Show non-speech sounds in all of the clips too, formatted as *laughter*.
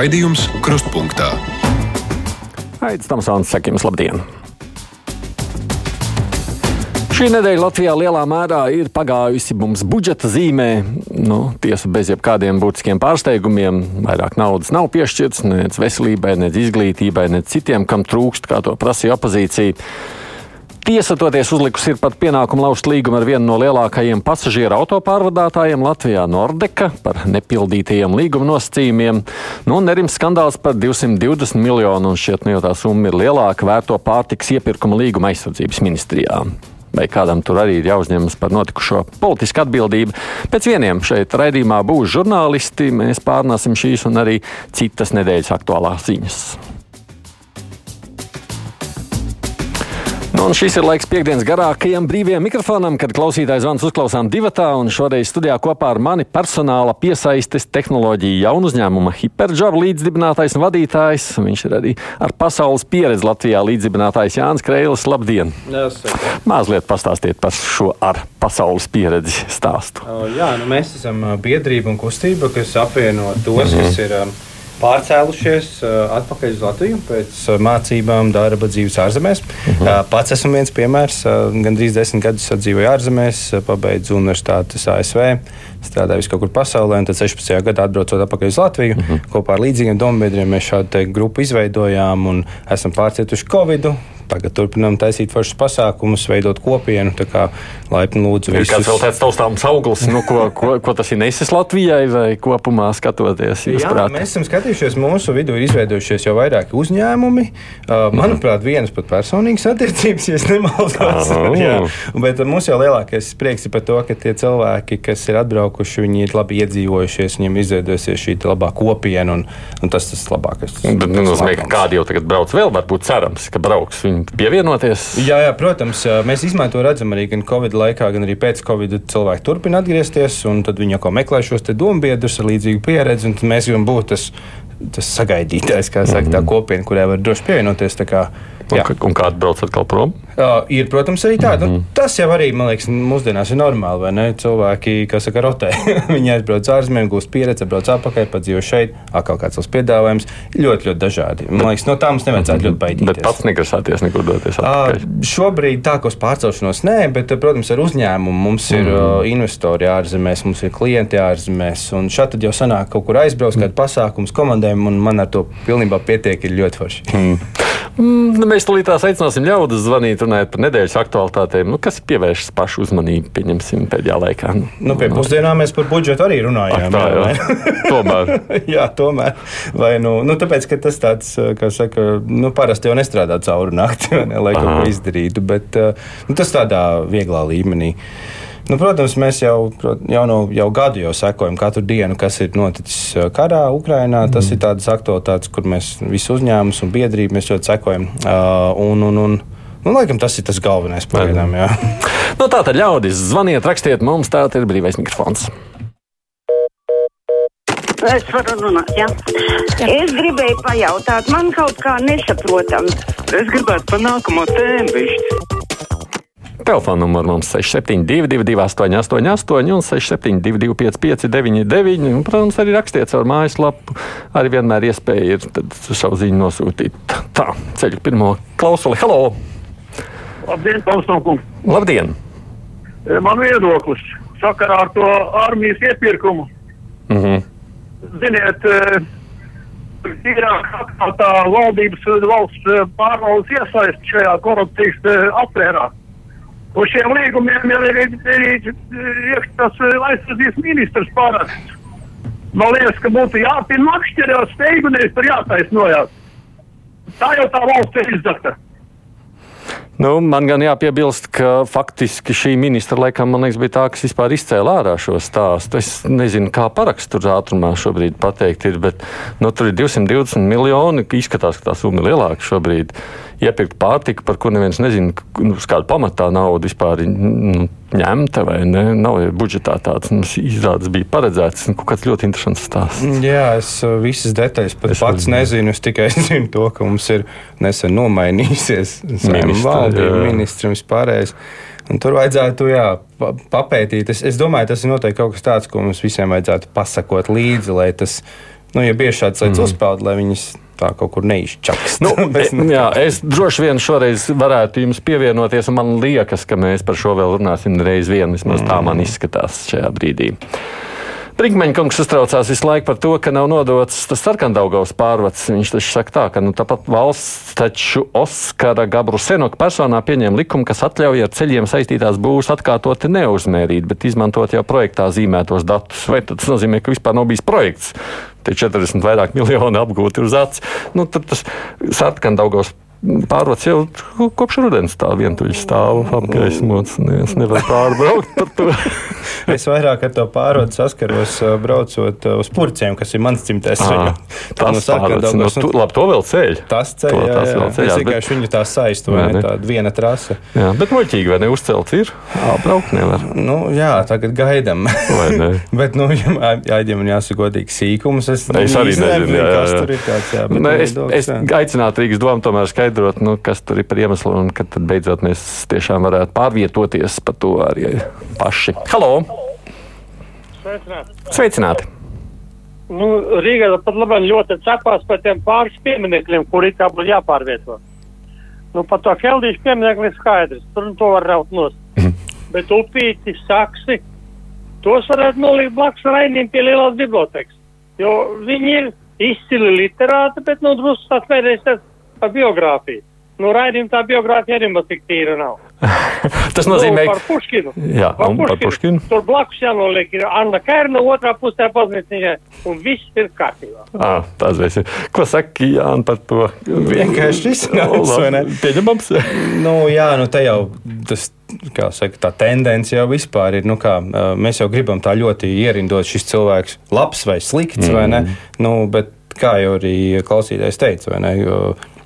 Raidījums Krustpunktā. Aizsmeļamies, Tamsons, sakiem, labdien! Šī nedēļa Latvijā lielā mērā ir pagājusi mums budžeta zīmē. Nu, tiesa bez jebkādiem būtiskiem pārsteigumiem. Vairāk naudas nav piešķirts nec veselībai, nec izglītībai, nec citiem, kam trūkst, kā to prasīja opozīcija. Tiesa toties uzlikusi ir pat pienākumu lauzt līgumu ar vienu no lielākajiem pasažieru autopārvadātājiem Latvijā, Nordeka, par nepildītajiem līguma nosacījumiem. Nu, Nerims skandāls par 220 miljonu, un šķiet, nu, tā summa ir lielāka, vērto pārtiks iepirkuma līguma aizsardzības ministrijā vai kādam tur arī ir jāuzņemas par notikušo politisku atbildību. Pēc vieniem šeit raidījumā būs žurnālisti. Mēs pārnāsim šīs un arī citas nedēļas aktuālās ziņas. Un šis ir laiks piekdienas garākajam brīvajam mikrofonam, kad klausītājs zvans uzklausām divatā. Šoreiz studijā kopā ar mani personāla piesaistes tehnoloģiju jaunu uzņēmuma Hyperjob līdzdibinātājs un vadītājs. Viņš ir arī ar pasaules pieredzi Latvijā līdzdibinātājs Jānis Kreilis. Labdien! Mazliet pastāstiet par šo ar pasaules pieredzi stāstu. O, jā, nu mēs esam biedrība un kustība, kas apvieno tos, mm -hmm. kas ir. Um, pārcēlušies uh, atpakaļ uz Latviju pēc uh, mācībām, darba, dzīves ārzemēs. Uh -huh. uh, pats esmu viens piemērs. Uh, Gan drīz desmit gadus dzīvoju ārzemēs, pabeidzu universitātes ASV, strādāju kaut kur pasaulē, un tad 16. gadā atbraucot atpakaļ uz Latviju. Uh -huh. Kopā ar līdzīgiem dombiedriem mēs šādu grupu izveidojām un esam pārcietuši Covid. -u. Tagad turpinām taisīt foršus pasākumus, veidot kopienu. Tā kā laipni lūdzu visus. kāds vēl tāds taustāms auglis, nu, ko, ko, ko tas ir nesis Latvijai vai kopumā skatoties? Jā, prāt? mēs esam skatījušies, mūsu vidū ir izveidojušies jau vairāki uzņēmumi. Uh, manuprāt, vienas pat personīgas attiecības, ja nemaldos. *laughs* Oh. Bet mums jau lielākais prieks ir par to, ka tie cilvēki, kas ir atbraukuši, viņi ir labi iedzīvojušies, viņiem izveidojusies šī labā kopiena, un, un tas tas labākais. Bet tas nozīmē, ka kādi jau tagad brauc vēl, varbūt cerams, ka brauks viņi pievienoties. Jā, jā, protams, mēs to redzam arī gan Covid laikā, gan arī pēc Covid. Cilvēki turpina atgriezties, un tad viņi atkal meklē šos dombiedrus ar līdzīgu pieredzi. un Mēs gribam būt tas, tas sagaidītājs, kā saka, tā kopiena, kurai var droši pievienoties. Un, jā. ka- un kādi brauc atkal prom? Uh, ir, protams, arī tāda. Mm -hmm. nu, tas jau arī, man liekas, mūsdienās ir normāli, vai ne? Cilvēki, kas saka, rotē, *laughs* viņi aizbrauc ārzemēs, gūst pieredzi, brauc atpakaļ, padzīvo šeit, atkal kāds savs piedāvājums. Ļoti, ļoti dažādi. Man liekas, no tā mums nevajadzētu ļoti baidīties. Bet pats negrasāties nekur doties Uh, atpakaļ. šobrīd tā uz pārcelšanos, nē, bet, protams, ar uzņēmumu mums ir uh, investori ārzemēs, mums ir klienti ārzemēs. Un šādi tad jau sanāk kaut kur aizbraukt, kādu pasākumu komandēm, un man ar to pilnībā pietiek, ir ļoti forši. *laughs* Mm, nu, mēs tās aicināsim ļaudis zvanīt, runājot par nedēļas aktualitātēm. Nu, kas pievēršas pašu uzmanību, pēdējā laikā? Nu, pie pusdienām mēs par budžetu arī runājām. Ak, tā jā? *laughs* Tomēr. *laughs* Jā, tomēr. Vai, nu, nu, tāpēc, ka tas tāds, kā saka, nu, parasti jau nestrādā cauri naktī, ne, lai kaut Aha. ko izdarītu, bet uh, nu, tas tādā vieglā līmenī. Nu, protams, mēs jau, jau, no, jau gadu jau sekojam katru dienu, kas ir noticis uh, karā Ukrajinā. Tas Mhm. ir tāds aktualitātes, kur mēs visi uzņēmumi un biedrība mēs ļoti sekojam. Uh, un, un, un, nu, laikam tas ir tas galvenais pagaidām. jā. *laughs* Nu, tā tad ļaudis zvaniet, rakstiet mums, tā ir brīvais mikrofons. Es varu runāt, jā. Es gribēju pajautāt, man kaut kā nesaprotam. Es gribētu par nākamo tēmu bišķi. Telefona numurs mums 6722, 888, un 672, 559, un, protams, arī rakstiet caur mājaslapu. Arī vienmēr iespēja ir savu ziņu nosūtīt. Tā, ceļu pirmo klausuli. Halo! Labdien, Tomsonkungs! Labdien! Man viedoklis sakarā ar to armijas iepirkumu. Mhm. Ziniet, tīrāk atkal tā valdības valsts eh, pārvaldes iesaist šajā korupcijas aptvērā. Uz šiem līgumiem jau ir arī iekštas aizsardzības ministrs paraksts. Man liekas, ka būtu jāpina makšķerēt steigu, nevis tur jātaisnojās. Tā jau tā valsts ir izdakta. Nu, man gan jāpiebilst, ka faktiski šī ministra laikam liekas, bija tā, kas vispār izcēlā ārā šo stāstu. Es nezinu, kā parakstu ātrumā šobrīd pateikt, ir, bet nu, tur ir 220 miljoni. Izskatās, ka tā summa ir lielāka šobrīd. Iepirkt pārtiku, par ko neviens nezina, nu, kāda pamatā nauda vispār ir nu, ņemta vai ne. Nav jau budžetā tāds nu, izrādes bija paredzēts. Nu, kaut kāds ļoti interesants stāsts. Jā, es uh, visas detaļas pat Es pats nezinu. Es tikai *laughs* zinu to, ka mums ir nesen nomainījusies *laughs* valdība, ministrs vispārējais. Un tur vajadzētu jā, pa- papētīt. Es, es domāju, tas ir noteikti kaut kas tāds, ko mums visiem vajadzētu pasakot līdzi, lai tas nu, ja bieži šāds lietas mm. uzpeld, lai viņas tā kaut kur neizčakst. Nu, *laughs* *laughs* es, jā, es droši vien šoreiz varētu jums pievienoties, un man liekas, ka mēs par šo vēl runāsim reiz vien. Vismaz mm. tā man izskatās šajā brīdī. Brīnkmeņa kungs uztraucās visu laiku par to, ka nav nodots tas sarkandaugaus pārvads. Viņš taču saka tā, ka nu, tāpat valsts taču Oskara Gabru Senoka personā pieņēma likumu, kas atļauj ar ceļiem saistītās būvs atkārtoti neuzmērīt, bet izmantot jau projektā zīmētos datus. Vai tas nozīmē, ka vispār nav bijis projekts? Tie 40 vairāk *laughs* miljoni apgūti uz acis. Nu, tad tas sarkandaugaus Pārvads jau kopš rudens tā vientuļi stāv apgaismots. Es nevaru pārbraukt par to. *laughs* es vairāk ar to pārvadu saskaros braucot uz purcēm, kas ir mans dzimtais ceļš. Tas no pārvads, no, tu, labi, to vēl ceļ. Tas ceļ, to, jā, jā, vēl ceļ. Es vienkārši bet... viņu tā saistu, vai ne, tāda viena trasa. Jā, bet muļķīgi, vai ne, uzcelts ir? Jā, braukt nevar. Nu, jā, tagad gaidam. Vai ne? *laughs* bet, nu, ja jāģim un jāsaka godīgi sīkums, es, es arī nezinu, jā, jā, jā. kas tur ir tāds, jā. Bet, ne, es, es aicinātu Rīgas domu tomēr skaidrot skaidrot, nu, kas tur ir par iemeslu, un kad beidzot mēs tiešām varētu pārvietoties pa to arī paši. Halo! Sveicināti! Sveicināti. Nu, Rīgā pat labi ļoti cepās par tiem pāris pieminekļiem, kuri tā būtu jāpārvieto. Nu, par to Heldīšu pieminekli skaidrs, tur to var raut nost. Mhm. Bet upīti, saksi, tos varētu nolikt blakus rainim pie lielās bibliotekas. Jo viņi ir izcili literāti, bet nu drusku tās vērēsies par biogrāfiju. Nu, raidījuma tā biogrāfija arī man tik tīra nav. *laughs* Tas nozīmē, ka. Nu, par Puškinu. Jā, par Puškinu. par Puškinu. Tur blakus jānoliek ir Anna Kērna, otrā pusē paznīciņai, un viss ir kārtībā. À, tas viss ir. Ko saka Jāni par to? Vienkārši izsnāks, vai ne? Pieņemams. *laughs* nu, jā, nu te jau tas. Kā saka, tā tendence jau vispār ir. Nu kā, mēs jau gribam tā ļoti ierindot, šis cilvēks labs vai slikts, mm. vai ne? Mm. Nu, bet kā jau arī klausītājs teica, vai ne?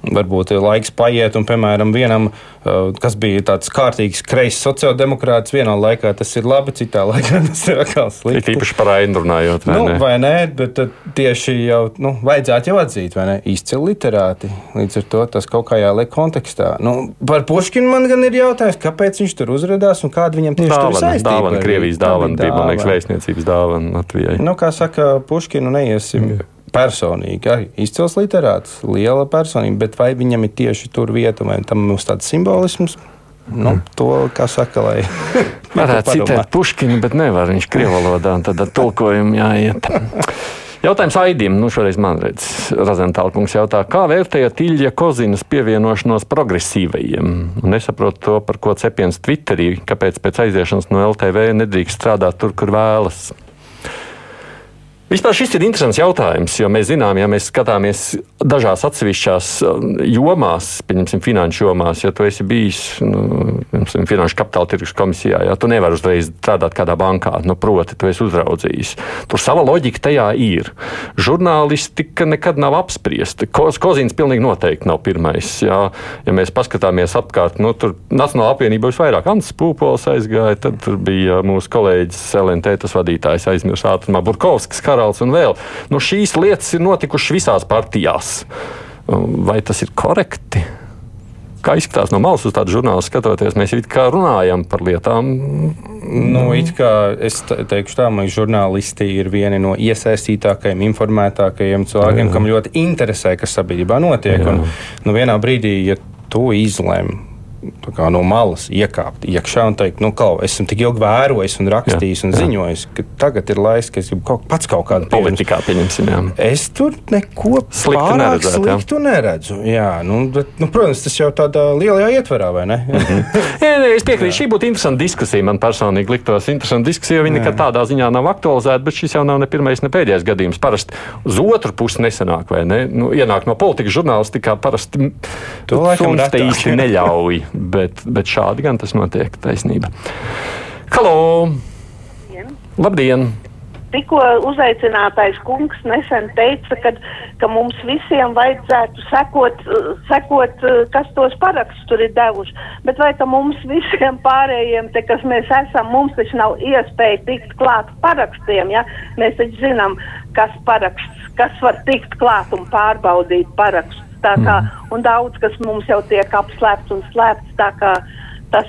Varbūt laiks paiet, un, piemēram, vienam, uh, kas bija tāds kārtīgs kreiss sociāldemokrāts, vienā laikā tas ir labi, citā *laughs* laikā tas ir atkal slikti. Ir īpaši par ainu runājot, vai nu, ne? Vai nē, bet tieši jau nu, vajadzētu jau atzīt, vai ne? Izcili literāti. Līdz ar to tas kaut kā jāliek kontekstā. Nu, par Puškinu man gan ir jautājums, kāpēc viņš tur uzrādījās un kāda viņam tieši dāvana, tur saistība. Dāvana, Krievijas dāvana, bija, man liekas, vēstniecības dāvana Latvijai. Nu, kā saka, Puškinu neiesim. Mm personīgi, arī izcils literāts, liela personība, bet vai viņam ir tieši tur vieta, vai tam mums tāds simbolisms? Nu, mm. to, kā saka, lai. *laughs* Varētu citēt Puškinu, bet nevar viņš krievu valodā, un tad ar tulkojumu jāiet. Jautājums Aidim, nu šoreiz man redz, Razentālkungs jautā, kā vērtējat Ilja Kozinas pievienošanos progresīvajiem? Nesaprotu to, par ko cepiens Twitterī, kāpēc pēc aiziešanas no LTV nedrīkst strādāt tur, kur vēlas. Vispār šis ir interesants jautājums, jo mēs zinām, ja mēs skatāmies dažās atsevišķās um, jomās, piemēram, finanšu jomās, ja tu esi bijis nu, piemēram, Finanšu kapitāla tirgus komisijā, ja tu nevari uzreiz strādāt kādā bankā, nu, proti, tu esi uzraudzījis. Tur sava loģika tajā ir. Žurnālistika nekad nav apspriesta. Ko, Kozins pilnīgi noteikti nav pirmais. Ja, ja mēs paskatāmies apkārt, nu, tur Nacionāla apvienība visvairāk Ants Pūpols aizgāja, tad tur bija mūsu kolēģis LNT, tas vadītājs aizmirst ātrumā Burkovskis Izraels un vēl. Nu, šīs lietas ir notikušas visās partijās. Vai tas ir korekti? Kā izskatās no malas uz tādu žurnālu skatoties, mēs it kā runājam par lietām. Nu, kā es teikšu, tā, ka žurnālisti ir vieni no iesaistītākajiem, informētākajiem cilvēkiem, Jā. kam ļoti interesē, kas sabiedrībā notiek. Jā. Un, nu, vienā brīdī, ja tu izlēmi no malas iekāpt iekšā un teikt, nu, kā esmu tik ilgi vērojis un rakstījis jā, un ziņojis, ka tagad ir laiks, ka es gribu kaut, pats kaut kādu politikā pieņemsim. Jā. Es tur neko sliktu neredzu. Sliktu jā. neredzu. Jā, nu, bet, nu, protams, tas jau tādā lielajā ietverā, vai ne? Mm -hmm. *laughs* jā, jā, es piekrītu, šī būtu interesanta diskusija. Man personīgi liktos interesanta diskusija, jo viņa nekad tādā ziņā nav aktualizēta, bet šis jau nav ne pirmais, ne pēdējais gadījums. Parasti uz otru pusi nesenāk, vai ne? Nu, ienāk no politikas žurnālistikā parasti to laikam īsti neļauj *laughs* bet, bet šādi gan tas notiek taisnība. Halo! Labdien! Labdien. Tikko uzaicinātais kungs nesen teica, ka, ka mums visiem vajadzētu sekot, sekot, kas tos parakstus tur ir devuši. Bet vai ka mums visiem pārējiem, te, kas mēs esam, mums taču nav iespēja tikt klāt parakstiem, ja? Mēs taču zinām, kas paraksts, kas var tikt klāt un pārbaudīt parakstus. Kā, mm. Un daudz kas mums jau tiek apslēpts un slēpts. Tas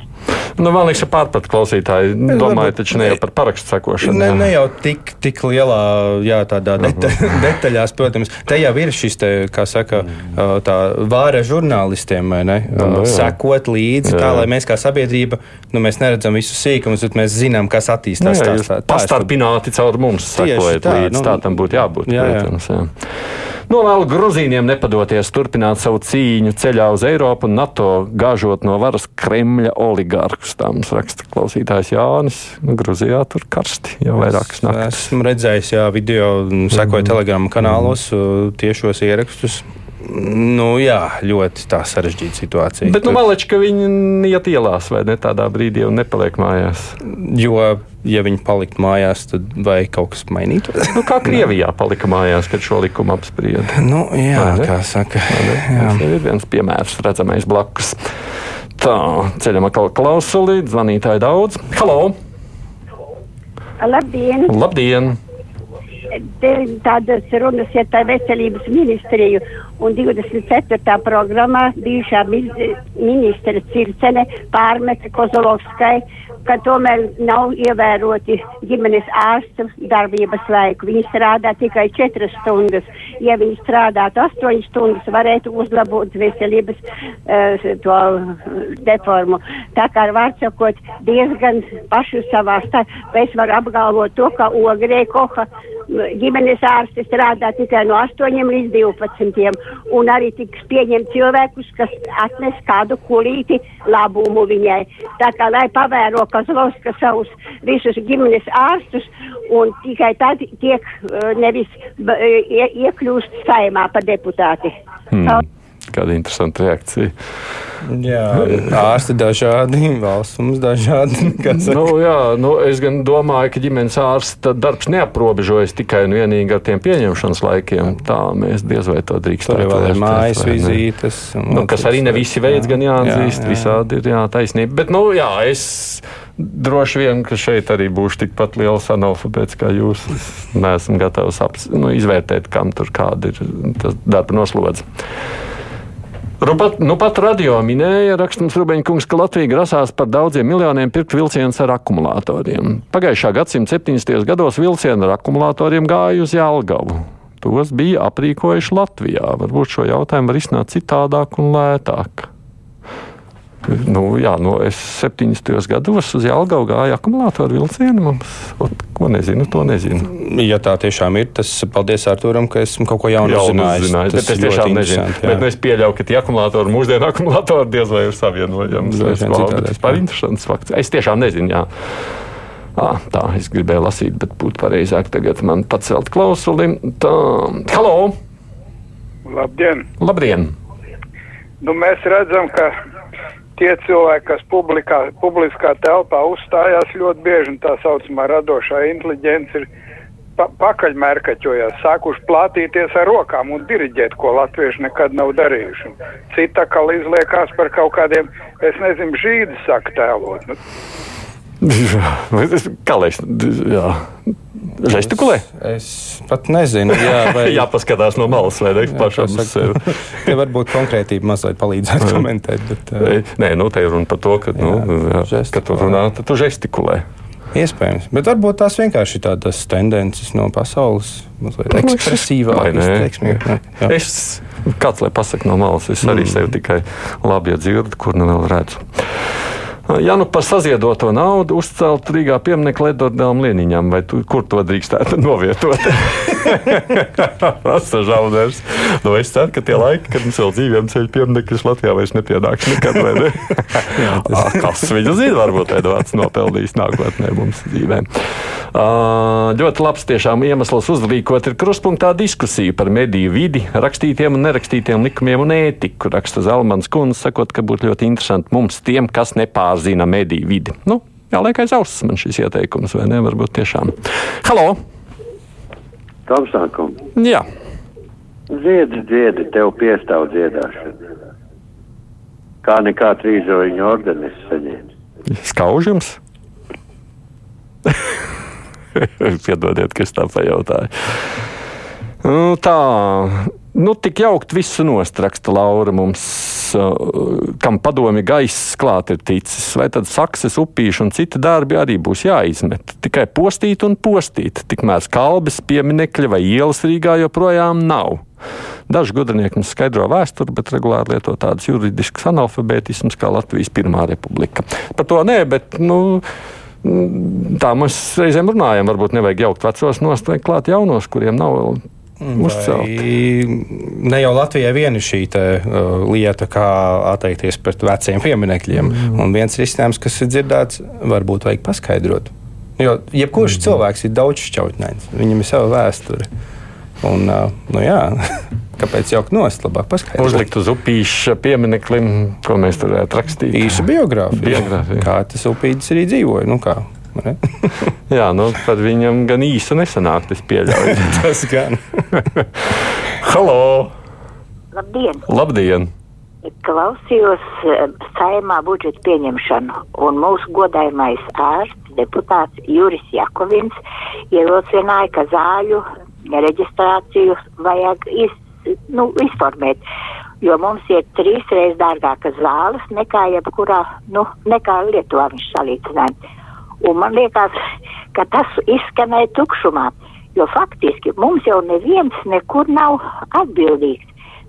Nu, man liekas, ka pārpat klausītāji domāju, taču ne jau par parakstu sakošanu. Ne, jā. ne *laughs* jau tik, tik lielā, jā, tādā deta *laughs* detaļās, protams. Te jau ir šis, te, kā saka, uh, tā vāra žurnālistiem, vai ne? Nu, Uh, jā. Sekot līdzi, Jā. tā lai mēs kā sabiedrība, nu, mēs neredzam visus sīkumus, bet mēs zinām, kas Nu, attīstās. jā, tā- tā es pastarpināti caur mums sekojat tā, līdzi. nu, Tā tam būtu jābūt. jā, jā. Protams, jā. Novēlu Gruzīniem nepadoties, turpināt savu cīņu ceļā uz Eiropu un NATO, gāžot no varas Kremļa oligarkus. Tā mums raksta klausītājs Jānis. Nu, Gruzijā tur karsti jau vairākas naktis. Esmu redzējis, jā, video, mm, sekoju Mhm. telegramu kanālos, uh, tiešos ierakstus. Nu, jā, ļoti tā sarežģīta situācija. Bet nu, maleči, ka viņi iet ielās vai ne tādā brīdī un nepaliek mājās. Jo, ja viņi paliktu mājās, tad vai kaut kas mainītos? Nu, kā *laughs* Krievijā palika mājās, kad šo likumu apsprieda. nu, jā, kā saka. Tas ir viens piemērs, redzamais blakus. Tā, ceļam atkal klausuli, zvanītāji daudz. Halo! Labdien! Labdien! Te tādas runas iet par veselības ministriju un 24. programmā bijušā mi- ministra Circene pārmeta Kozolovskai, ka tomēr nav ievēroti ģimenes ārsta darbības laiku. Viņi strādā tikai 4 stundas. Ja viņi strādātu 8 stundas, varētu uzlabot veselības uh, to deformu. Tā kā var sakot, diezgan pašu savā stāvā. Es varu apgalvot to, ka Ogrē Koha ģimenes ārste strādā tikai no 8 līdz 12. Un arī tiks pieņemt cilvēkus, kas atnes kādu kulīti labumu viņai. Tā kā lai pavēro Kazlovska savus visus ģimenes ārstus un tikai tad tiek uh, nevis iekļūst saimā par deputāti. Hmm. Kāda interesanta reakcija. Jā, ārsti dažādi, valsts dažādi. *laughs* Nu, jā, nu, es gan domāju, ka ģimenes ārsta darbs neaprobežojas tikai un vienīgi ar tiem pieņemšanas laikiem. Tā mēs diez vai to drīkstam. Tur vēl ir mājas vizītes. Nu, kas arī ne visi veids, gan jāatzīst. Jā, jā. Visādi ir jā, taisnība. Bet, nu, jā, es droši vien, ka šeit arī būšu tikpat liels analfabēts kā jūs. Es neesmu gatavs aps, nu, izvērtēt, kam tur kāda ir darba noslodze. Rupat, nu pat radio minēja rakstums Rubeņkungs, ka Latvija grasās par daudziem miljoniem pirkt vilcienus ar akumulatoriem. Pagājušā gadsimta 70. gados vilcieni ar akumulatoriem gāja uz Jālgavu. Tos bija aprīkojuši Latvijā. Varbūt šo jautājumu var izsnākt citādāk un lētāk. Nu, jā, no es 70. gados uz Jālgavu gāju akumulātoru vilcienu. Mums, ot, ko nezinu, to nezinu. Ja tā tiešām ir, tas paldies Arturam, ka esmu kaut ko jaunu uzzinājis. Tas bet es tiešām nezinu. jā. Bet nu, es pieļauju, ka tie akumulātori, mūsdienu akumulātori, diez vai ir savienojami. Tas ir interesants fakts. Es tiešām nezinu. Jā. À, tā es gribēju lasīt, bet būtu pareizāk tagad man pacelt klausuli. Tā, halo! Labdien! Labdien! Nu, mēs redzam, ka tie cilvēki, kas publikā, publiskā telpā uzstājās ļoti bieži, un tā saucamā radošā inteliģence ir pa pakaļmērkaķojās, sākuši plātīties ar rokām un diriģēt, ko latvieši nekad nav darījuši. Cita kā izliekās par kaut kādiem, es nezinu, žīdi saka tēlot. Nu, *laughs* Kā lai es. Jā. Žestikulē? Es pat nezinu, jā, vai *laughs* Jāpaskatās no malas, vai ne? Pašam saka, *laughs* Te varbūt konkrētība mazliet palīdzētu komentēt. Bet, uh, Nē, nu, te ir runa par to, ka, nu, jā, kad tu runā, tad tu žestikulē. Iespējams, bet varbūt tās vienkārši ir tādas tendences no pasaules, mazliet Vai ekspresīvākas. jā. Es, kāds lai pasakā no malas, es arī sevi tikai labi dzirdu, kur nu vēl redzu. Ja nu par saziedoto naudu uzcelt Rīgā pieminiektu Ledordām Lieniņam, vai tu, kur to drīkstētu *laughs* novietot? *laughs* Tas ir žaudērs. Nu, es ceru, ka tie laiki, kad mums vēl dzīviem ceļu pieminekļus Latvijā vairs nepienāks nekad. vai Ne? *laughs* Ah, Kas viņu zina, varbūt Edvards nopelnīs nākotnē mums dzīvē. Uh, ļoti labs tiešām iemesls uzrīkot ir kruspunktā diskusija par mediju vidi, rakstītiem un nerakstītiem likumiem un ētiku. Raksta Zelmans Kungs, sakot, ka būtu ļoti interesanti mums tiem, kas nepārzina mediju vidi. Nu, jāliek aiz auss man šis ieteikums, vai ne? Varbūt tiešām. Halo! Tomsākum, Jā, dziedi, dziedi, tev piestāv dziedāšana. Kā nekā trīzoņa ordenis saņēmis. skauž jums! *laughs* Piedodiet, ka es tā pajautāju. Nu, tā, Nu, tik jaukt visu nostraksta Laura mums, kam padomi gaiss klāt ir ticis. Vai tad sakses, upīši un citi darbi arī būs jāizmet? Tikai postīt un postīt. Tikmēr skalbes, pieminekļi vai ielas Rīgā joprojām nav. Daži gudrinieki mums skaidro vēsturi, bet regulāri lieto tādus juridiskus analfabētismus kā Latvijas Pirmā republika. Par to nē, bet, nu, tā mēs reizēm runājam. Varbūt nevajag jaukt vecos nost vai klāt jaunos, kuriem nav vēl Ne jau Latvijai viena šī te, uh, lieta, kā atteikties pret veciem pieminekļiem. Mm. Un viens risinājums, kas ir dzirdēts, varbūt vajag paskaidrot. Jo jebkurš mm. cilvēks ir daudz šķautņains, viņam ir sava vēsture. Un, uh, nu jā, *laughs* kāpēc jau nost, labāk paskaidrot. Uzlikt uz upīša piemineklim, ko mēs tur varētu rakstīt. Īsa biogrāfija. biogrāfija. Kā tas upīdis arī dzīvoja. Nu, kā? *laughs* Jā, nu, tad viņam gan īsi nesanāk, tas pieļauj. *laughs* tas gan. *laughs* Halo! Labdien! Labdien! Klausījos eh, saimā budžeta pieņemšanu, un mūsu godājumais ārsts, deputāts Juris Jakovins ierosināja, ka zāļu reģistrāciju vajag iz, nu, izformēt, jo mums ir trīs reizes dārgākas zāles nekā jebkurā, nu, nekā Lietuvā viņš salīdzināja. Un man liekas, ka tas izskanēja tukšumā, jo faktiski mums jau neviens nekur nav atbildīgs.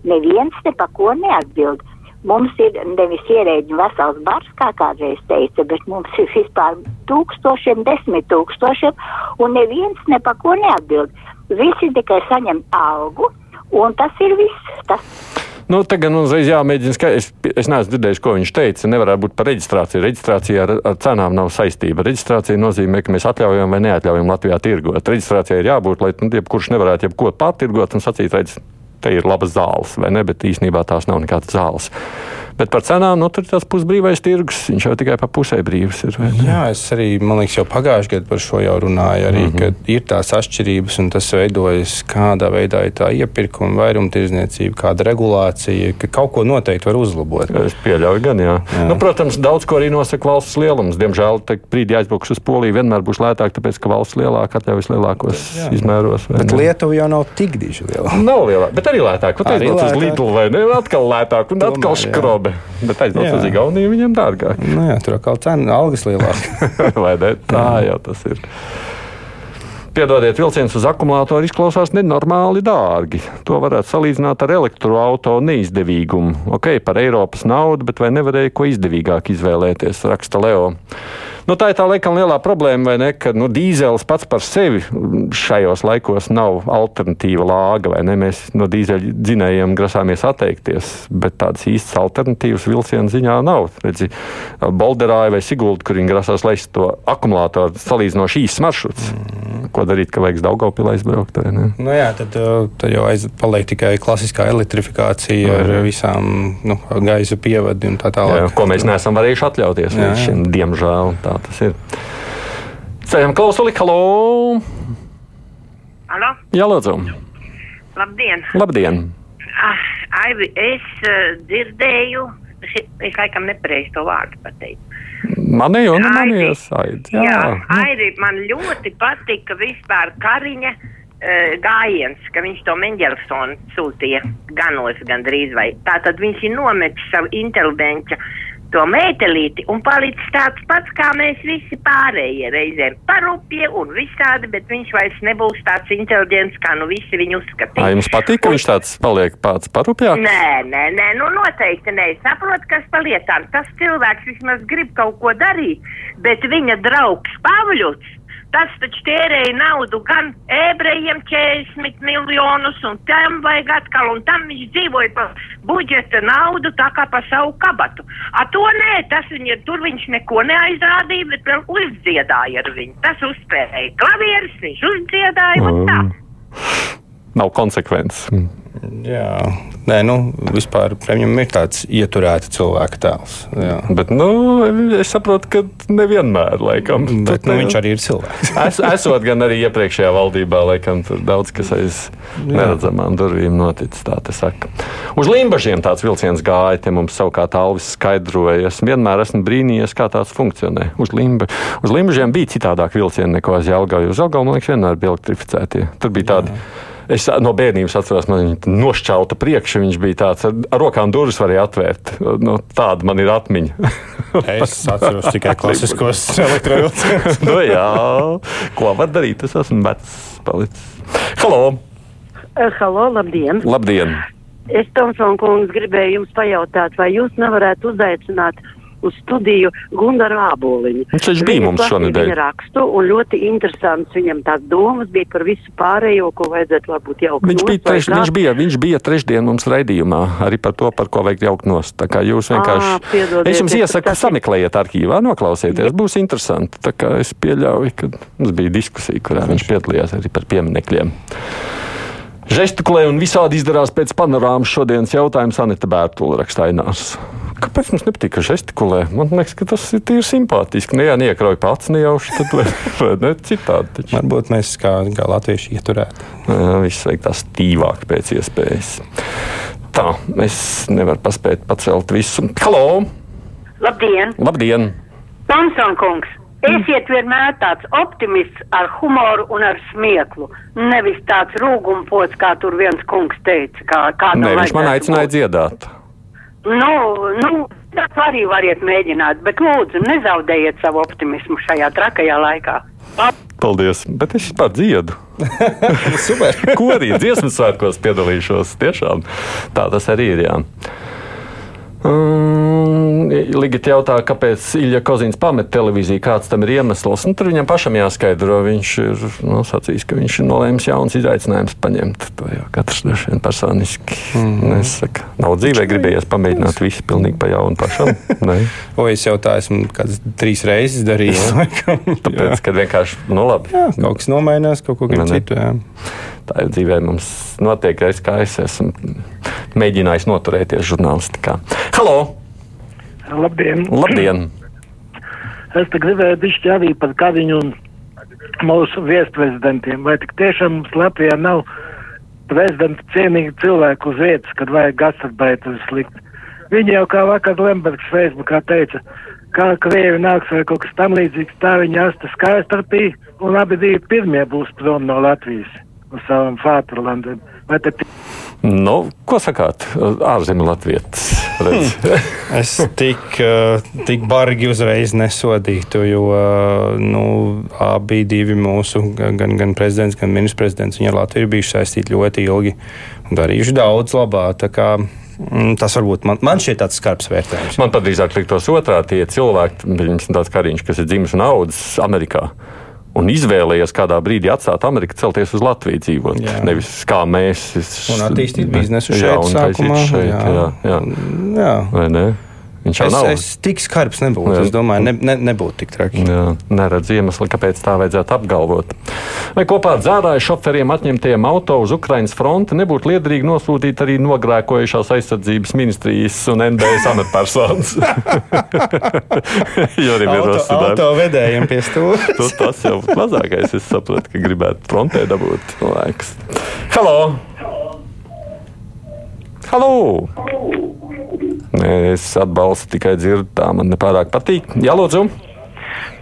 Neviens ne pa ko neatbild. Mums ir nevis ierēģi vesels bars, kā kādreiz teica, bet mums ir vispār tūkstošiem, desmit tūkstošiem, un neviens ne pa ko neatbild. Visi tikai saņem algu, un tas ir viss. Tas Nu, tagad nu, uzreiz jāmēģina skaidrs. Es, es neesmu dzirdējis, ko viņš teica. Nevarētu būt par reģistrāciju. Reģistrācija ar, ar cenām nav saistība. Reģistrācija nozīmē, ka mēs atļaujam vai neatļaujam Latvijā tirgot. Reģistrācijai ir jābūt, lai nu, jebkurš nevarētu jebko pārtirgot un sacīt, redz, te ir labas zāles, vai ne, bet īstenībā tās nav nekādas zāles. Bet par cenām, nu, tur ir tas pusbrīvais tirgus. Viņš jau tikai pa pusē brīvs ir. Jā, es arī, man liekas, jau pagājušajā gadā par šo jau runāju. Arī, mm -hmm. ir tās atšķirības un tas veidojas, kādā veidā ir tā iepirkuma, vairumtirdzniecība, kāda regulācija, ka kaut ko noteikti var uzlabot. Es pieļauju, gan jā. jā. Nu, protams, daudz ko arī nosaka valsts lielums. Diemžēl brīdī aizbrauks uz Poliju vienmēr būs lētāk, tāpēc ka valsts lielāka atļaujas lielākos jā. izmēros. Bet ne? Lietuva jau nav tik diži liela. Nav lielāka, bet arī lētāk. Pat aizbrauc uz Lidlu vai ne? Atkal lētāk un Tomēr, atkal skrobi labi. Bet aizbraukt uz Igauniju viņam dārgāk. Nu jā, tur atkal cena, algas lielāka. *laughs* Vai ne? Tā jau tas ir. Piedodiet, vilciens uz akumulātoru izklausās nenormāli dārgi. To varētu salīdzināt ar elektroautorātu neizdevīgumu. Ok, par Eiropas naudu, bet vai nevarēja ko izdevīgāk izvēlēties, raksta Leo. Nu, tā ir tā laikam lielā problēma, vai ne? Ka nu, dīzelis pats par sevi šajos laikos nav alternatīva lāga, vai ne? Mēs no dīzeļa dzinējiem grasāmies atteikties, bet tādas īstas alternatīvas vilciena ziņā nav. Redzi, Bolderāja vai Sigulda, kur viņi grasās laist to akumulātoru salīdzinoši īsts maršruts. Mm. Ko darīt, ka vajag Daugavpilā izbraukt? Nu, jā, tad, uh, tad jau aiz, paliek tikai klasiskā elektrifikācija jā, jā. ar visām nu, gaisa pievadi un tā tālāk. Jā, ko mēs neesam varējuši atļauties jā, līdz šim, diemžēl. Tā tā tas ir. Ceļam klausuli, halo! Halo? Jā, lūdzu. Labdien! Labdien! Ah, Aivi, es uh, dzirdēju, es laikam nepareizi to vārdu pateicu. Manī un manījos, Aidi. Jā, jā nu. Aidi, man ļoti patika vispār Kariņa uh, gājiens, ka viņš to Mendelsonu sūtīja ganos gandrīz vai. Tātad viņš ir nometis savu inteliģenču to meitelīti un palicis tāds pats, kā mēs visi pārējie reizēm parupie un visādi, bet viņš vairs nebūs tāds inteliģents, kā nu visi viņu uzskatīja. Vai jums patīk, ka viņš tāds paliek pats parupjāk? Nē, nē, nē, nu noteikti nē. Saprot, kas pa lietām. Tas cilvēks vismaz grib kaut ko darīt, bet viņa draugs Pavļuts Tas taču tērēja naudu gan ebrejiem 40 miljonus, un tam vajag atkal, un tam viņš dzīvoja pa budžeta naudu tā kā pa savu kabatu. A to nē, tas viņa, tur viņš neko neaizrādīja, bet vēl uzdziedāja ar viņu. Tas uzspēlēja klavieris, viņš uzdziedāja, mm. un tā. Nav konsekvences. Jā, Nē, nu, vispār viņam ir tāds ieturēts cilvēka tēls. Jā. Bet, nu, es saprotu, ka nevienmēr, laikam. Bet, nu, viņš arī ir cilvēks. *laughs* es, esot gan arī iepriekšējā valdībā, laikam, tur daudz kas aiz neredzamām durvīm noticis, tā te saka. Uz Limbažiem tāds vilciens gāja, te mums savukārt Alvis skaidroja. Es vienmēr esmu brīnījies, kā tāds funkcionē. Uz, Limba, uz Limbažiem bija citādāk vilcieni nekā uz Jelgavu. Uz Jelgavu, man liekas, vienmēr bija elektrificētie. Tur bija tādi. Jā Es no bērnības atceros, man viņa nošķauta priekšā. Viņš bija tāds, ar, ar rokām durvis varēja atvērt. Nu, tāda man ir atmiņa. *laughs* es atceros tikai klasiskos *laughs* elektrovilcienus. nu, jā, ko var darīt? Es esmu vecs palicis. Halo! Uh, halo, labdien! Labdien! Es, Tomsons kungs, gribēju jums pajautāt, vai jūs nevarētu uzaicināt uz studiju Gundaru Āboliņu. Viņš taču bija mums šonadēļ. Viņa rakstu, un ļoti interesants viņam tās domas bija par visu pārējo, ko vajadzētu varbūt jaukt Viņš bija, treš, viņš, bija, viņš bija trešdien mums raidījumā arī par to, par ko vajag jaukt nost. Tā kā jūs vienkārši. Piedodiet, es jums es iesaku, tas- sameklējiet arhīvā, noklausieties, būs interesanti. Tā kā es pieļauju, ka mums bija diskusija, kurā viņš piedalījās arī par pieminekļiem. Žestikulē un visādi izdarās pēc panorāmas šodienas jautājums Anita Bērtula rakstainās. Kāpēc mums nepatīk, ka žestikulē? Man liekas, ka tas ir tīri simpātiski. Ne jau niekroju pats nejauši, tad vai, *laughs* vai ne citādi. Taču. Varbūt mēs kā, kā latvieši ieturētu. Viss vajag tā stīvāk pēc iespējas. Tā, es nevaru paspēt pacelt visu. Halo! Labdien! Labdien! Tomson kungs! Esiet vienmēr tāds optimists ar humoru un ar smieklu. Nevis tāds rūgumpots, kā tur viens kungs teica. Kā, kā Nē, viņš man aicināja dziedāt. Nu, nu, tas arī variet mēģināt, bet lūdzu, nezaudējiet savu optimismu šajā trakajā laikā. Paldies! Bet es vispār dziedu. *laughs* Super! Ko arī dziesmu svētkos piedalīšos? Tiešām tā tas arī ir. Jā. Um, Ligita jautā, kāpēc Ilja Kozins pamet televīziju, kāds tam ir iemesls. Nu, tur viņam pašam jāskaidro. Viņš ir nu, sacījis, ka viņš ir nolēmis jauns izaicinājums paņemt. To jau katrs droši vien personiski mm. nesaka. Nav dzīvē gribējies pamēģināt visu pilnīgi pa jaunu pašam. *laughs* O, es jau tā esmu kādas trīs reizes darījis. *laughs* Tāpēc, kad vienkārši, nu labi. Jā, kaut kas nomainās, kaut ko ne. citu. Jā. Tā jau dzīvē mums notiek, reiz, kā es esmu mēģinājis noturēties žurnālistikā. Halo! Labdien! Labdien! Es te gribēju bišķi arī par Kariņu un mūsu viesprezidentiem. Vai tik tiešām mums Latvijā nav prezidenta cienīgi cilvēku uz vietas, kad vajag gastarbeiteri slikt? Viņi jau kā vakar Lembergs Facebookā teica, kā Krievi nāks vai kaut kas tam līdzīgs, tā viņi asta skaistarpī un abi divi pirmie būs prom no Latvijas uz. Vai te Nu, ko sakāt? Ārzemju latvietis. redz. *laughs* Es tik, eh, tik bargi uzreiz nesodītu, jo eh, nu, abi divi mūsu, gan, gan prezidents, gan ministrs prezidents, viņi ar Latviju ir bijuši saistīti ļoti ilgi un darījuši daudz labā. Tā kā, mm, Tas varbūt man, man šķiet tāds skarbs vērtējums. Man pat drīzāk liktos otrā tie cilvēki, kas ir dzimis un audzis Amerikā. Un izvēlējies kādā brīdī atstāt Ameriku, celties uz Latviju dzīvot. Jā. Nevis kā mēs. Un attīstīt biznesu Jā, šeit, un taisīt sākumā, šeit. jā. Jā, jā. Jā. Vai ne? Viņš jau Es, nav. es tik skarbs nebūtu. Jā. Es domāju, ne, ne, nebūtu tik traki. Jā, neredz iemeslu, kāpēc tā vajadzētu apgalvot. Vai kopā ar dzērāju šoferiem atņemtajiem auto uz Ukraiņas fronti nebūtu liederīgi nosūtīt arī nogrēkojušās aizsardzības ministrijas un NBS amatpersonas? *laughs* jo arī ir auto vedējiem pie stūra. *laughs* Tas jau mazākais. Es saprotu, ka gribētu frontē dabūt laiks. Halo! Halo! Nē, es atbalstu tikai dzirdu, tā man nepārāk patīk. Jā, lūdzu!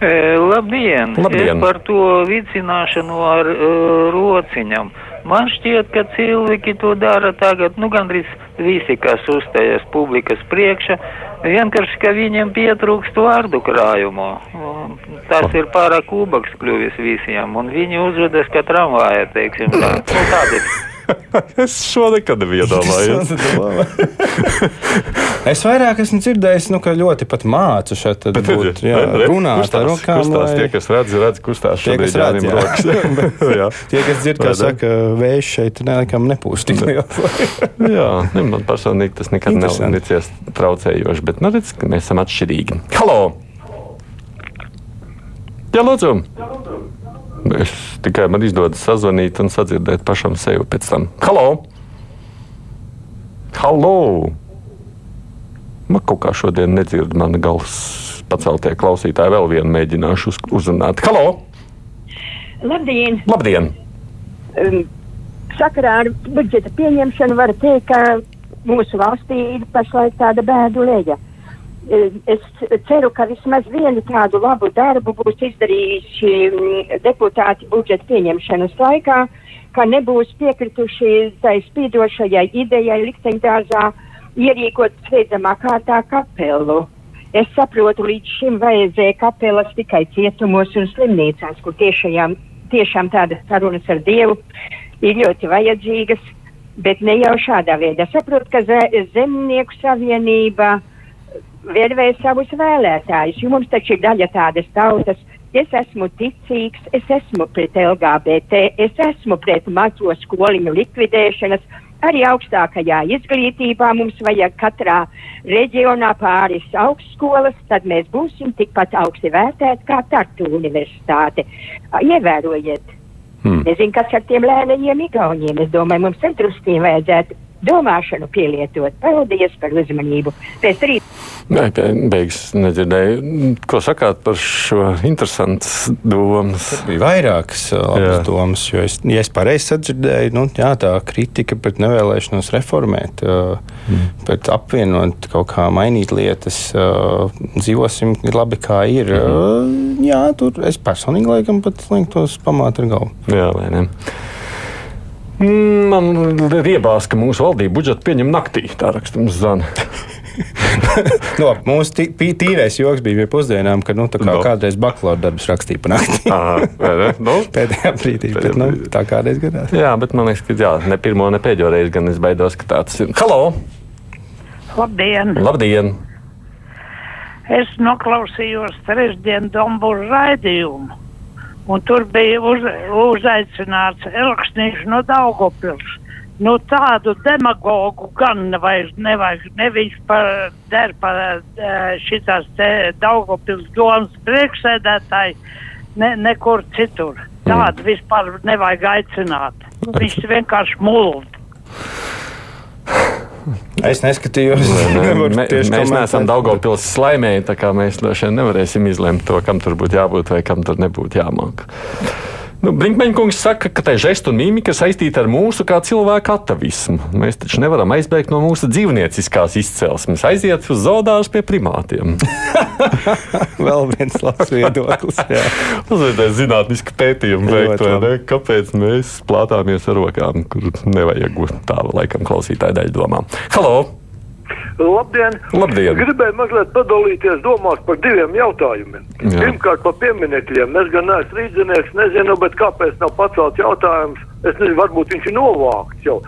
E, labdien! Labdien. Es par to vicināšanu ar uh, rociņam. Man šķiet, ka cilvēki to dara tagad, nu, gandrīz visi, kas uzstājas publikas priekšā, vienkārši, ka viņiem pietrūkst vārdu krājumu. Tas ir pārāk kubaks kļuvis visiem, un viņi uzvedas kā tramvāja, teiksim tā. Nu, tādi. *laughs* *laughs* *laughs* Es šo nekad nebiju iedomājies. Es vairāk esmu dzirdējis, nu, ka ļoti pat mācu šeit Bet būt, jā, re, runāt ar kustās, rokām. Kustās, lai- tie, kas redz, redz, kustās Tie, kas redz, jā. rokas. *laughs* Jā. Tie, kas dzird, kā saka, vējš šeit nekam liels. Jā, ne, man personīgi tas nekad nav licies traucējoši, bet nu, redz, ka mēs esam atšķirīgi. Halo! Jā, lūdzu! Es tikai man izdodas sazvanīt un sadzirdēt pašam sevi pēc tam. Halo! Halo! Man kaut kā šodien nedzird mana galvas paceltie klausītāji. Vēl vienu mēģināšu uz, uzrunāt. Halo! Labdien! Labdien! Um, sakarā ar budžeta pieņemšanu var teikt, ka mūsu valstī ir pašlaik tāda bēdu leja. Um, Es ceru, ka vismaz vienu tādu labu darbu būs izdarījuši mm, deputāti budžeta pieņemšanas laikā, ka nebūs piekrituši tai spīdošajai idejai likteņdārzā ierīkot steidzamā kārtā kapelu. Es saprotu, līdz šim vajadzēja kapelas tikai cietumos un slimnīcās, kur tiešajām, tiešām tādas sarunas ar Dievu ir ļoti vajadzīgas, bet ne jau šādā veidā. Saprotu, ka ze- Zemnieku savienība vērvē savus vēlētājus, jo mums taču ir daļa tādas tautas. Es esmu ticīgs, es esmu pret LGBT, es esmu pret mazo skoliņu likvidēšanas. Arī augstākajā izglītībā mums vajag katrā reģionā pāris augstskolas, tad mēs būsim tikpat augsti vērtēti kā Tartu universitāte. Ievērojiet, Hmm. nezinu, kas ar tiem lēnajiem igauniem. Es domāju, mums centrustiem vajadzētu domāšanu pielietot. Paldies par uzmanību. Pēc rīt. Nē, be- beigas nedzirdēju. Ko sakāt par šo interesantas domas? Bija vairākas uh, labas domas, jo es, ja es pareizi sadzirdēju, nu, jā, tā kritika pret nevēlēšanos reformēt, uh, mm. pret apvienot kaut kā mainīt lietas, uh, dzīvosim labi kā ir. Uh, jā, tur es personīgi laikam pat linktos pamāt ar galvu. Jā, vai ne? Man riebās, ka mūsu valdība budžetu pieņem naktī. Tā raksta mums Zana. *laughs* no, mūsu tī, tīrais joks bija pie pusdienām, kad nu, tā kā No. kādreiz bakalaura darbus rakstīja pa naktī. *laughs* nu, *laughs* Pēdējā brīdī, bet nu, tā kādreiz gadās. Jā, bet man liekas, ka jā, ne pirmo, ne pēdējo reizi gan es baidos, ka tāds ir. Halo! Labdien! Labdien! Es noklausījos trešdien Dombūru raidījumu, un tur bija uz, uzaicināts Elksnīgs no Daugopils. Nu, tādu demagogu gan nevajag, nevajag ne viņš par, der par eh, šitās Daugopils domas priekšsēdētāji, ne, nekur citur. Tādu vispār nevajag aicināt. Viņš vienkārši mulda. Es neskatījos. *laughs* nevaru Mē, tieši mēs neesam Daugopils slaimēji, tā kā mēs droši vien nevarēsim izlemt to, kam tur būtu jābūt vai kam tur nebūtu jāmāk. Nu, Brinkmeņkungs saka, ka tai žestu un mīmika saistīta ar mūsu kā cilvēku atavismu. Mēs taču nevaram aizbēgt no mūsu dzīvnieciskās izcelsmes, aiziet uz zoodārs pie primātiem. *laughs* Vēl viens labs viedoklis. Uzvērties *laughs* zinātniski pētījumi Ļoti veikt? Kāpēc mēs plātāmies ar rokām, kur nevajag tā, laikam, klausītāji daļa domā. Halo! Labdien! Labdien. Gribēju mazliet padalīties domās par diviem jautājumiem. Jā. Pirmkārt, par pieminekļiem. Es gan neesmu rīznieks, nezinu, bet kāpēc nav pacelts jautājums. Es nezinu, varbūt viņš ir novākts jau.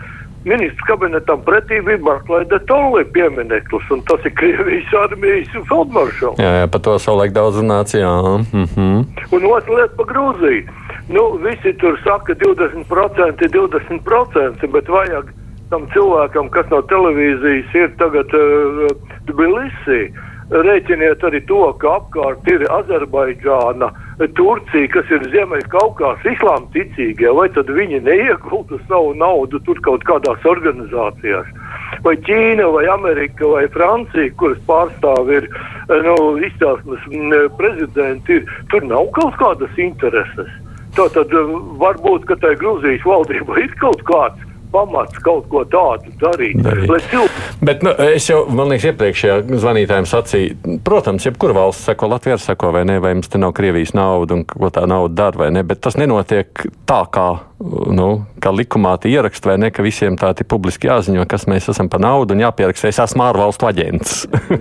Ministrs kabinetam pretī bija Barklai de Tolli piemineklis, un tas ir Krievijas armijas feldmaršals. Jā, jā, par to savulaik daudz runāts, jā. Mm -hmm. Un otra lieta par Grūziju. Nu, visi tur saka, 20% ir 20%, bet vajag tam cilvēkam, kas no televīzijas ir tagad uh, Tbilisī, rēķiniet arī to, ka apkārt ir Azerbaidžāna, Turcija, kas ir Ziemeļkaukās islām ticīgie, vai tad viņi neiegulda savu naudu tur kaut kādās organizācijās? Vai Ķīna, vai Amerika, vai Francija, kuras pārstāv ir eh, nu, izcelsmes mm, prezidenti, ir, tur nav kaut kādas intereses. Tātad eh, varbūt, ka tai Grūzijas valdībai ir kaut kāds pamats kaut ko tādu darīt. darīt. Bet nu, es jau, man liekas, iepriekšējā zvanītājiem sacīju, protams, jebkura valsts sako, Latvija sako, vai ne, vai mums te nav Krievijas nauda un ko tā nauda dara, vai ne, bet tas nenotiek tā, kā, nu, kā likumā tie ierakst, vai ne, ka visiem tā ir publiski jāziņo, kas mēs esam par naudu un jāpieraksta, es esmu ārvalstu aģents.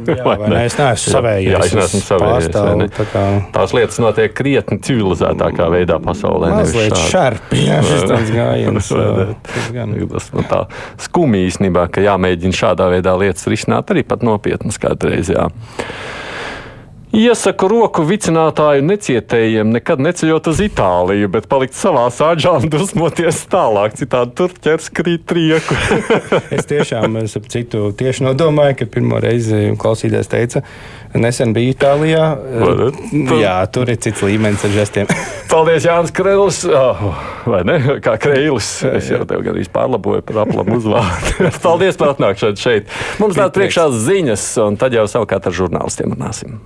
Jā, *laughs* vai ne? Es neesmu savējais, Jā, es neesmu es savējais. vai pārstāvu ne? tā kā- Tās lietas notiek krietni civilizētākā veidā pasaulē. Mazliet šarpi, jā, šis Vai ne? tāds gājiens, *laughs* Vai ne? Tas man tā skumji īstenībā, ka jāmēģina šādā veidā lietas risināt arī pat nopietnas kādreiz. Jā. Iesaku roku vicinātāju necietējiem nekad neceļot uz Itāliju, bet palikt savā sāģā un dusmoties tālāk. Citādi tur ķers krīt trieku. *laughs* Es tiešām, es ap citu, tieši nodomāju, ka pirmo reizi klausītājs teica, nesen biju Itālijā. Jā, tur ir cits līmenis ar žestiem. *laughs* Paldies, Jānis Kreilis. Oh, vai ne? Kā Kreilis. Es jau tev gandrīz pārlaboju par aplamu uzvārdu. *laughs* Paldies par atnākšanu šeit. Mums nāk priekšā ziņas, un tad jau savukārt ar žurnālistiem runāsim.